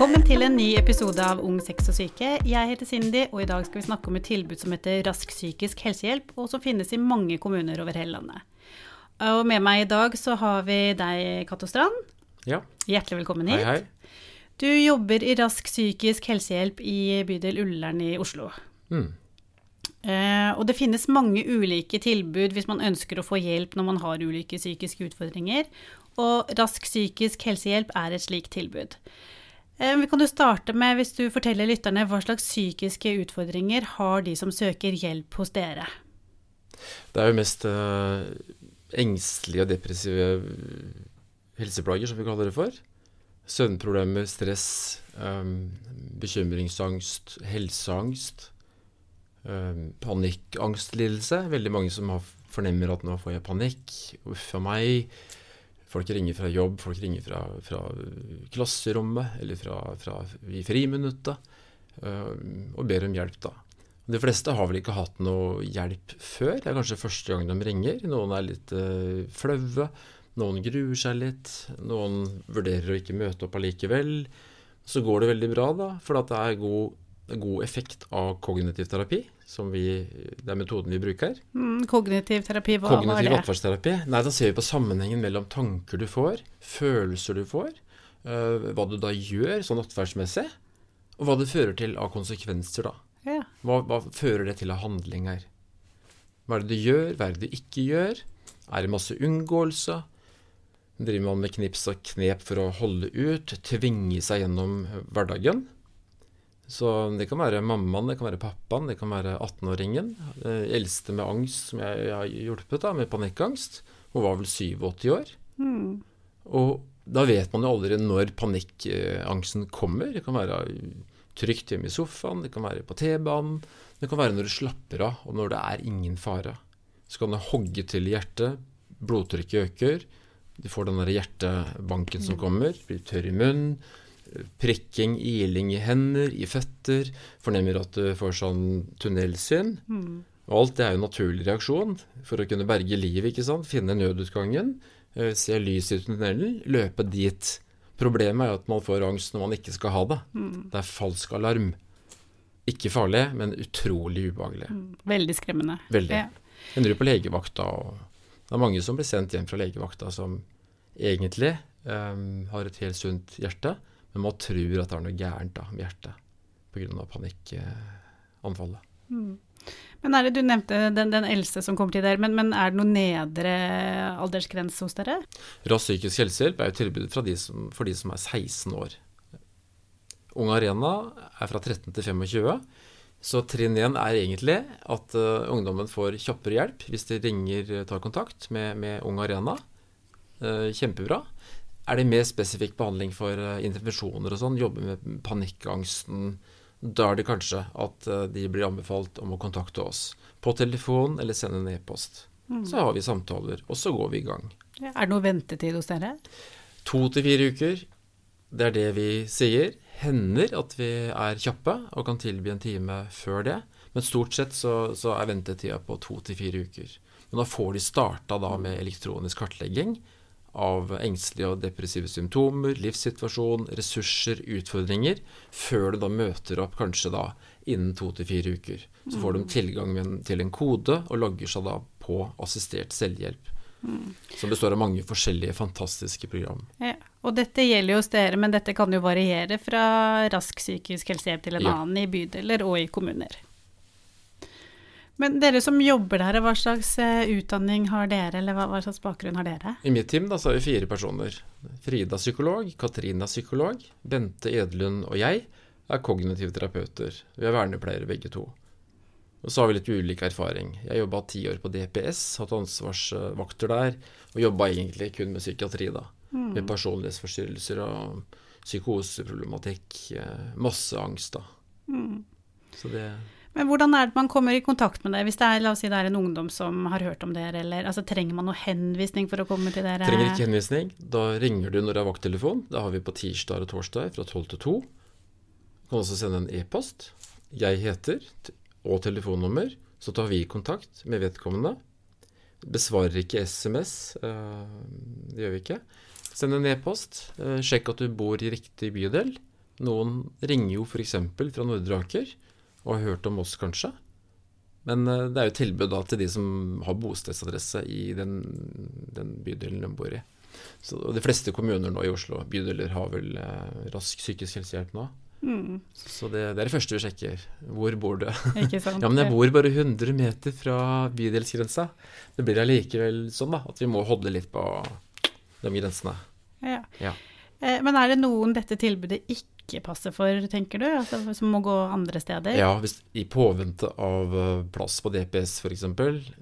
Velkommen til en ny episode av Ung sex og syke. Jeg heter Cindy, og i dag skal vi snakke om et tilbud som heter Rask psykisk helsehjelp, og som finnes i mange kommuner over hele landet. Og med meg i dag så har vi deg, Cato Strand. Ja. Hjertelig velkommen hit. Hei, hei. Du jobber i Rask psykisk helsehjelp i bydel Ullern i Oslo. Mm. Uh, og det finnes mange ulike tilbud hvis man ønsker å få hjelp når man har ulike psykiske utfordringer. Og Rask psykisk helsehjelp er et slikt tilbud. Eh, Vi kan jo starte med, hvis du forteller lytterne, hva slags psykiske utfordringer har de som søker hjelp hos dere? Det er jo mest eh, engstelige og depressive helseplager, som vi kaller det for. Søvnproblemer, stress, eh, bekymringsangst, helseangst. eh, Panikkangst-lidelse. Veldig mange som har, fornemmer at nå får jeg panikk. Uff a meg. Folk ringer fra jobb, folk ringer fra, fra klasserommet eller fra, fra i friminuttet eh, og ber om hjelp, da. De fleste har vel ikke hatt noe hjelp før. Det er kanskje første gang de ringer. Noen er litt eh, flaue. Noen gruer seg litt. Noen vurderer å ikke møte opp allikevel. Så går det veldig bra, da, for det er god, god effekt av kognitiv terapi. Som vi, det er metoden vi bruker. Mm, kognitiv terapi, hva, var det? Kognitiv atferdsterapi. Nei, da ser vi på sammenhengen mellom tanker du får, følelser du får, øh, hva du da gjør sånn atferdsmessig, og hva det fører til av konsekvenser, da. Ja. Hva, hva fører det til av handlinger? Hva er det du gjør, hva er det du ikke gjør? Er det masse unngåelse? Driver man med knips og knep for å holde ut, tvinge seg gjennom hverdagen? Så det kan være mammaen, det kan være pappaen, det kan være 18-åringen. Eh, Eldste med angst som jeg, jeg har hjulpet, da, med panikkangst. Hun var vel 87 år. Mm. Og da vet man jo aldri når panikkangsten kommer. Det kan være trygt hjemme i sofaen, det kan være på T-banen. Det kan være når du slapper av, og når det er ingen fare. Så kan det hogge til i hjertet, blodtrykket øker, du får den der hjertebanken som kommer, blir tørr i munnen, prikking, iling i hender, i føtter, fornemmer at du får sånn tunnelsyn. Mm. Og alt det er jo en naturlig reaksjon for å kunne berge livet, ikke sant. Finne nødutgangen, eh, se lys i tunnelen, løpe dit. Problemet er jo at man får angst når man ikke skal ha det. Mm. Det er falsk alarm. Ikke farlig, men utrolig ubehagelig. Mm. Veldig skremmende. Veldig. Ja. Ender du på legevakta, og det er mange som blir sendt hjem fra legevakta som egentlig um, har et helt sunt hjerte, men man tror at det er noe gærent da, med hjertet pga. panikkanfallet. Mm. Men er det, Du nevnte den, den eldste som kommer til dere, men, men er det noen nedre aldersgrense hos dere? Rask psykisk helsehjelp er jo tilbudet fra de som, for de som er 16 år. Ung Arena er fra 13 til 25. Så trinn 1 er egentlig at uh, ungdommen får kjappere hjelp hvis de ringer, eh, tar kontakt med, med Ung Arena. Uh, kjempebra. Er det mer spesifikk behandling for eh, intervensjoner og sånn, jobbe med panikkangsten, da er det kanskje at eh, de blir anbefalt om å kontakte oss på telefon eller sende en e-post. Mm. Så har vi samtaler, og så går vi i gang. Ja, Er det noe ventetid hos dere? To til fire uker. Det er det vi sier. Hender at vi er kjappe og kan tilby en time før det. Men stort sett så, så er ventetida på to til fire uker. Men da får de starta da med elektronisk kartlegging av engstelige og depressive symptomer, livssituasjon, ressurser, utfordringer, før du da møter opp kanskje da innen to til fire uker. Så får de tilgang til en kode og logger seg da på assistert selvhjelp. Som består av mange forskjellige fantastiske program. Ja. Og dette gjelder jo hos dere, men dette kan jo variere fra rask psykisk helsehjelp til en Ja. annen i bydeler og i kommuner. Men dere som jobber der, hva slags eh, utdanning har dere, eller hva, hva slags bakgrunn har dere? I mitt team da, så har vi fire personer. Frida psykolog, Katrina psykolog, Bente Edlund og jeg er kognitive terapeuter. Vi er vernepleiere begge to. Og så har vi litt ulik erfaring. Jeg jobba ti år på DPS, hatt ansvarsvakter der, og jobba egentlig kun med psykiatri, da. Med personlighetsforstyrrelser og psykoseproblematikk. eh, Masse angst, da. Mm. Så det Men hvordan er det man kommer i kontakt med det, hvis det er, la oss si det er en ungdom som har hørt om dere, eller altså, trenger man noe henvisning for å komme til dere? Trenger ikke henvisning. Da ringer du når det er vakttelefon. Det har vi på tirsdag og torsdag fra 12 til 2. Du kan også sende en e-post. Jeg heter og telefonnummer. Så tar vi kontakt med vedkommende. Besvarer ikke SMS. eh, Det gjør vi ikke. Send en e-post. eh, Sjekk at du bor i riktig bydel. Noen ringer jo f.eks. fra Nordre Aker og har hørt om oss, kanskje. Men eh, det er jo tilbud da til de som har bostedsadresse i den, den bydelen de bor i. Så De fleste kommuner nå i Oslo, bydeler, har vel eh, rask psykisk helsehjelp nå. Mm. Så det, det, er det første vi sjekker. Hvor bor du? Ikke sant? ja, men jeg bor bare 100 meter fra bydelsgrensa. Det blir allikevel sånn da, at vi må holde litt på de grensene. Ja. Ja. Eh, Men er det noen dette tilbudet ikke passer for, tenker du? Altså, som må gå andre steder? Ja, hvis, i påvente av eh, plass på DPS f.eks.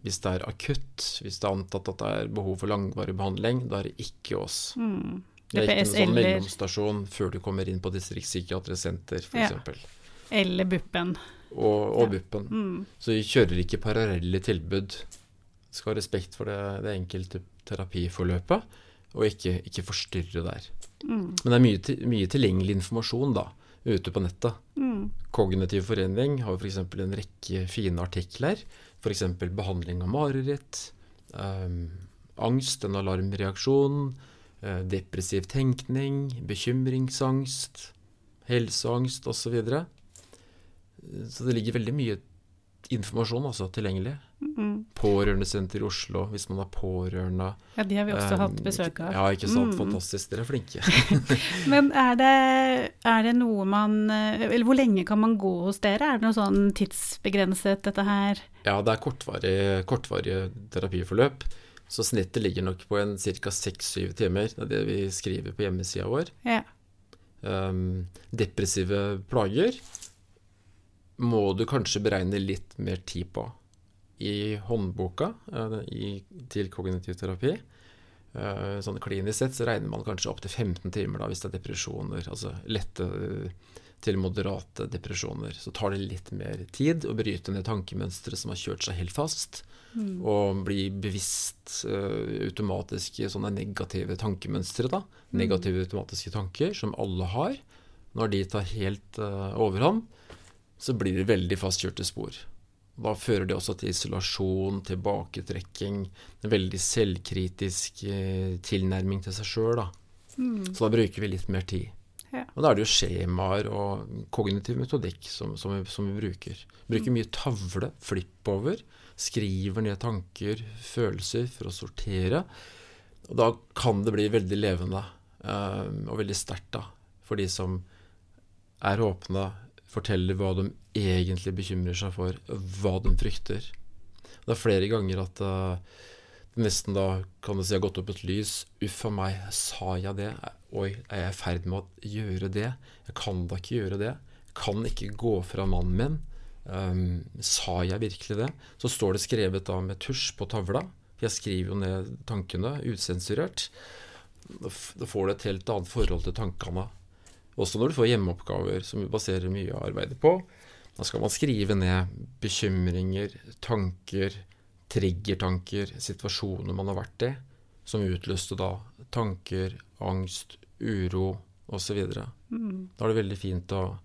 Hvis det er akutt, hvis det er antatt at det er behov for langvarig behandling, da er det ikke oss. Mm. Det er ikke noen sånn eller, mellomstasjon før du kommer inn på distriktspsykiatrisk senter Ja. eller BUP-en. Og, og Ja. BUP-en. Mm. Så vi kjører ikke parallelle tilbud. Skal ha respekt for det, det enkelte terapiforløpet, og ikke, ikke forstyrre der. Mm. Men det er mye, mye tilgjengelig informasjon da, ute på nettet. Mm. Kognitiv forening har f.eks. en rekke fine artikler. F.eks. behandling av mareritt, um, angst, en alarmreaksjon, uh, depressiv tenkning, bekymringsangst, helseangst osv. Så, videre. så det ligger veldig mye informasjon altså, tilgjengelig. Mm. Pårørendesenter i Oslo, hvis man er pårørende. Ja, de har vi også um, hatt besøk av. Ja, ikke sant. Mm. Fantastisk. Dere er flinke. Men er det, er det noe man eh, Eller hvor lenge kan man gå hos dere? Er det noe sånn tidsbegrenset, dette her? Ja, det er kortvarige, kortvarig terapiforløp. Så snittet ligger nok på en ca. 6-7 timer. Det er det vi skriver på hjemmesida vår. Ja. Um, depressive plager må du kanskje beregne litt mer tid på. I håndboka eh, i, til kognitiv terapi, eh, sånn klinisk sett, så regner man kanskje opptil 15 timer da, hvis det er depresjoner. Altså lette eh, til moderate depresjoner. Så tar det litt mer tid å bryte ned tankemønstre som har kjørt seg helt fast. Mm. Og bli bevisst uh, automatisk i sånne negative tankemønstre. da. Negative automatiske tanker som alle har. Når de tar helt uh, overhånd, så blir det veldig fastkjørte spor. Da fører det også til isolasjon, tilbaketrekking, en veldig selvkritisk eh, tilnærming til seg sjøl. Mm. Så da bruker vi litt mer tid. Ja. Og da er det jo skjemaer og kognitiv metodikk som, som, vi, som vi bruker. Bruker mye tavle, flippover, skriver ned tanker, følelser for å sortere. Og da kan det bli veldig levende eh, og veldig sterkt da, for de som er åpne, forteller hva de egentlig bekymrer seg for, hva de frykter. Det er flere ganger at det nesten da kan du si har gått opp et lys. Uff a meg, sa jeg det? Oi, er jeg i ferd med å gjøre det? Jeg kan da ikke gjøre det. Jeg kan ikke gå fra mannen min. Um, sa jeg virkelig det? Så står det skrevet da med tusj på tavla. Jeg skriver jo ned tankene, usensurert. Da får du et helt annet forhold til tankene. Også når du får hjemmeoppgaver som vi baserer mye av arbeidet på. Da skal man skrive ned bekymringer, tanker, triggertanker, situasjoner man har vært i, som utløste da tanker, angst, uro osv. Da Mm. er det veldig fint å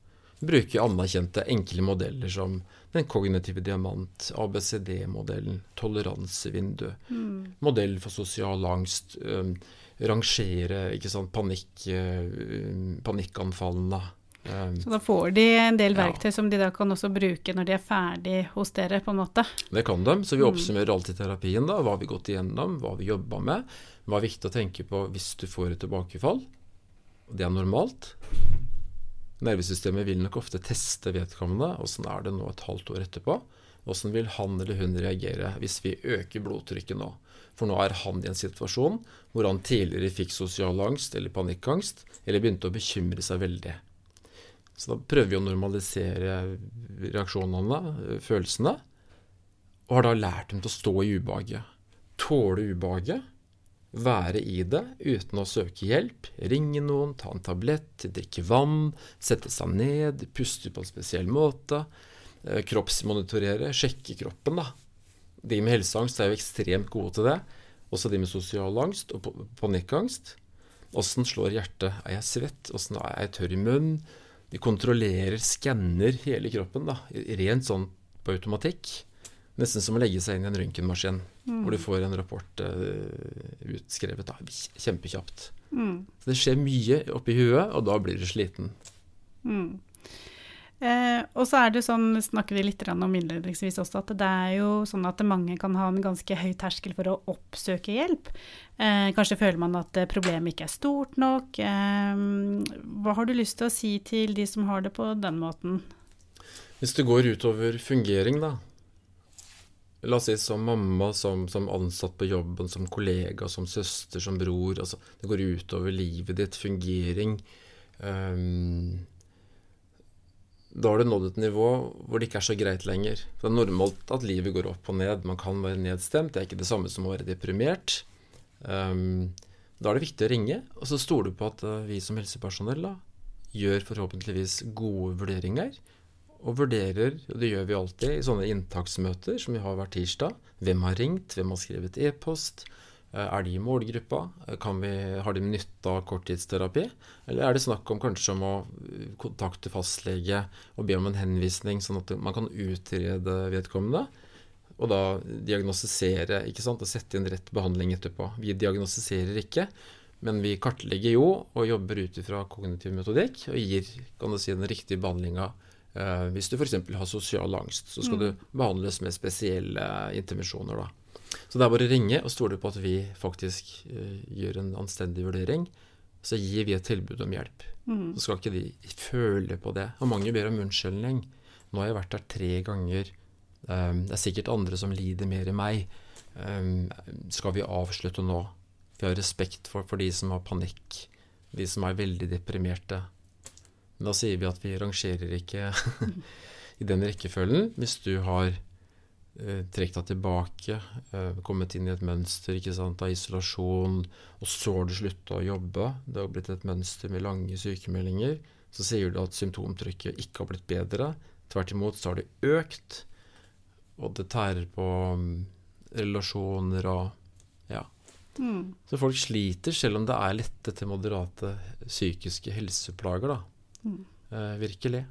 bruke anerkjente, enkle modeller som den kognitive diamant, ABCD-modellen, toleransevindu, Mm. modell for sosial angst, um, rangere ikke sant, panikk, uh, panikkanfallene. Um, Så da får de en del Ja. verktøy som de da kan også bruke når de er ferdig hos dere, på en måte. Det kan de, så vi Mm. oppsummerer alltid terapien. da, Hva har vi gått igjennom, hva har vi jobba med. Hva er viktig å tenke på hvis du får et tilbakefall. Det er normalt. Nervesystemet vil nok ofte teste vedkommende. Åssen er det nå et halvt år etterpå? Åssen vil han eller hun reagere hvis vi øker blodtrykket nå? For nå er han i en situasjon hvor han tidligere fikk sosial angst eller panikkangst, eller begynte å bekymre seg veldig. Så da prøver vi å normalisere reaksjonene, følelsene, og har da lært dem til å stå i ubehaget. Tåle ubehaget, være i det uten å søke hjelp. Ringe noen, ta en tablett, drikke vann, sette seg ned, puste på en spesiell måte. eh, Kroppsmonitorere, sjekke kroppen, da. De med helseangst er jo ekstremt gode til det. Også de med sosial angst og pa- panikkangst. Åssen slår hjertet? Er jeg svett? Åssen er jeg tørr i munnen? De kontrollerer, skanner hele kroppen, da. Rent sånn på automatikk. Nesten som å legge seg inn i en røntgenmaskin, hvor du får en rapport uh, utskrevet da, kjempekjapt. Mm. Så det skjer mye oppi huet, og da blir du sliten. Mm. Eh, og så er det sånn, snakker vi litt om innledningsvis også, at det er jo sånn at mange kan ha en ganske høy terskel for å oppsøke hjelp. Eh, kanskje føler man at problemet ikke er stort nok. Eh, hva har du lyst til å si til de som har det på den måten? Hvis det går utover fungering, da. La oss si som mamma, som, som ansatt på jobben, som kollega, som søster, som bror. Altså, det går utover livet ditt, fungering. Um, da har du nådd et nivå hvor det ikke er så greit lenger. Det er normalt at livet går opp og ned. Man kan være nedstemt. Det er ikke det samme som å være deprimert. Um, da er det viktig å ringe, og så stoler du på at uh, vi som helsepersonell da, gjør forhåpentligvis gode vurderinger. Og vurderer, og det gjør vi alltid i sånne inntaksmøter som vi har hver tirsdag. Hvem har ringt, hvem har skrevet e-post, Eh, er de i målgruppa? Eh, vi, har de nytte av korttidsterapi? Eller er det snakk om kanskje om å eh, kontakte fastlege og be om en henvisning, sånn at man kan utrede vedkommende? Og da diagnostisere ikke sant, og sette inn rett behandling etterpå. Vi diagnostiserer ikke, men vi kartlegger jo og jobber ut ifra kognitiv metodikk og gir kan du si, den riktige behandlinga. Eh, hvis du f.eks. har sosial angst, så skal mm. du behandles med spesielle intervensjoner. da. Så det er bare å ringe og stole på at vi faktisk uh, gjør en anstendig vurdering. Så gir vi et tilbud om hjelp. Mm. Så skal ikke de føle på det. Og mange ber om unnskyldning. Nå har jeg vært der tre ganger. Um, det er sikkert andre som lider mer enn meg. Um, skal vi avslutte nå? Vi har respekt for, for de som har panikk. De som er veldig deprimerte. Men da sier vi at vi rangerer ikke i den rekkefølgen. Hvis du har eh, trukket deg tilbake, eh, kommet inn i et mønster av isolasjon, og så har du slutta å jobbe, det har blitt et mønster med lange sykemeldinger, så sier du at symptomtrykket ikke har blitt bedre. Tvert imot så har det økt, og det tærer på um, relasjoner og ja. Mm. Så folk sliter, selv om det er lette til moderate psykiske helseplager, da. Mm. Eh, virkelig.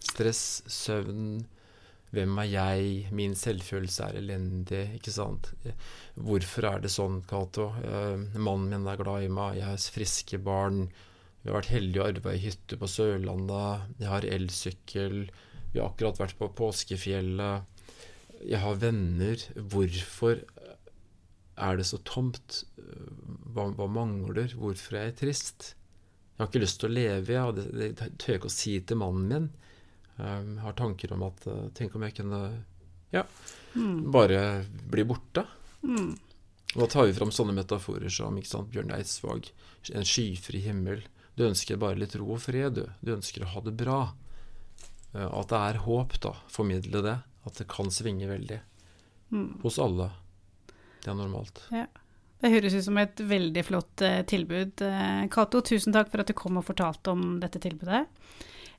Stress, søvn, hvem er jeg? Min selvfølelse er elendig. ikke sant? Hvorfor er det sånn, Cato? Uh, mannen min er glad i meg, jeg har friske barn. Vi har vært heldige og arva ei hytte på Sørlandet. Jeg har elsykkel. Vi har akkurat vært på påskefjellet. Jeg har venner. Hvorfor er det så tomt? Hva, hva mangler? Hvorfor er jeg trist? Jeg har ikke lyst til å leve, jeg. Det, det, det tør jeg ikke å si til mannen min. Um, har tanker om at uh, Tenk om jeg kunne ja, mm. bare bli borte. Mm. Og da tar vi fram sånne metaforer som ikke sant, Bjørn Eidsvåg, en skyfri himmel. Du ønsker bare litt ro og fred, du. Du ønsker å ha det bra. Uh, at det er håp, da. Formidle det. At det kan svinge veldig. Mm. Hos alle. Det er normalt. Ja. Det høres ut som et veldig flott uh, tilbud. Cato, tusen takk for at du kom og fortalte om dette tilbudet.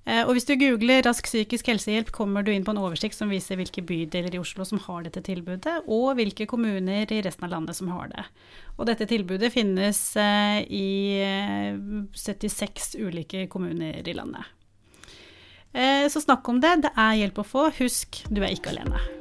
Eh, og hvis du googler rask psykisk helsehjelp, kommer du inn på en oversikt som viser hvilke bydeler i Oslo som har dette tilbudet, og hvilke kommuner i resten av landet som har det. Og dette tilbudet finnes eh, i 76 eh, ulike kommuner i landet. Så snakk om det. Det er hjelp å få. Husk, du er ikke alene.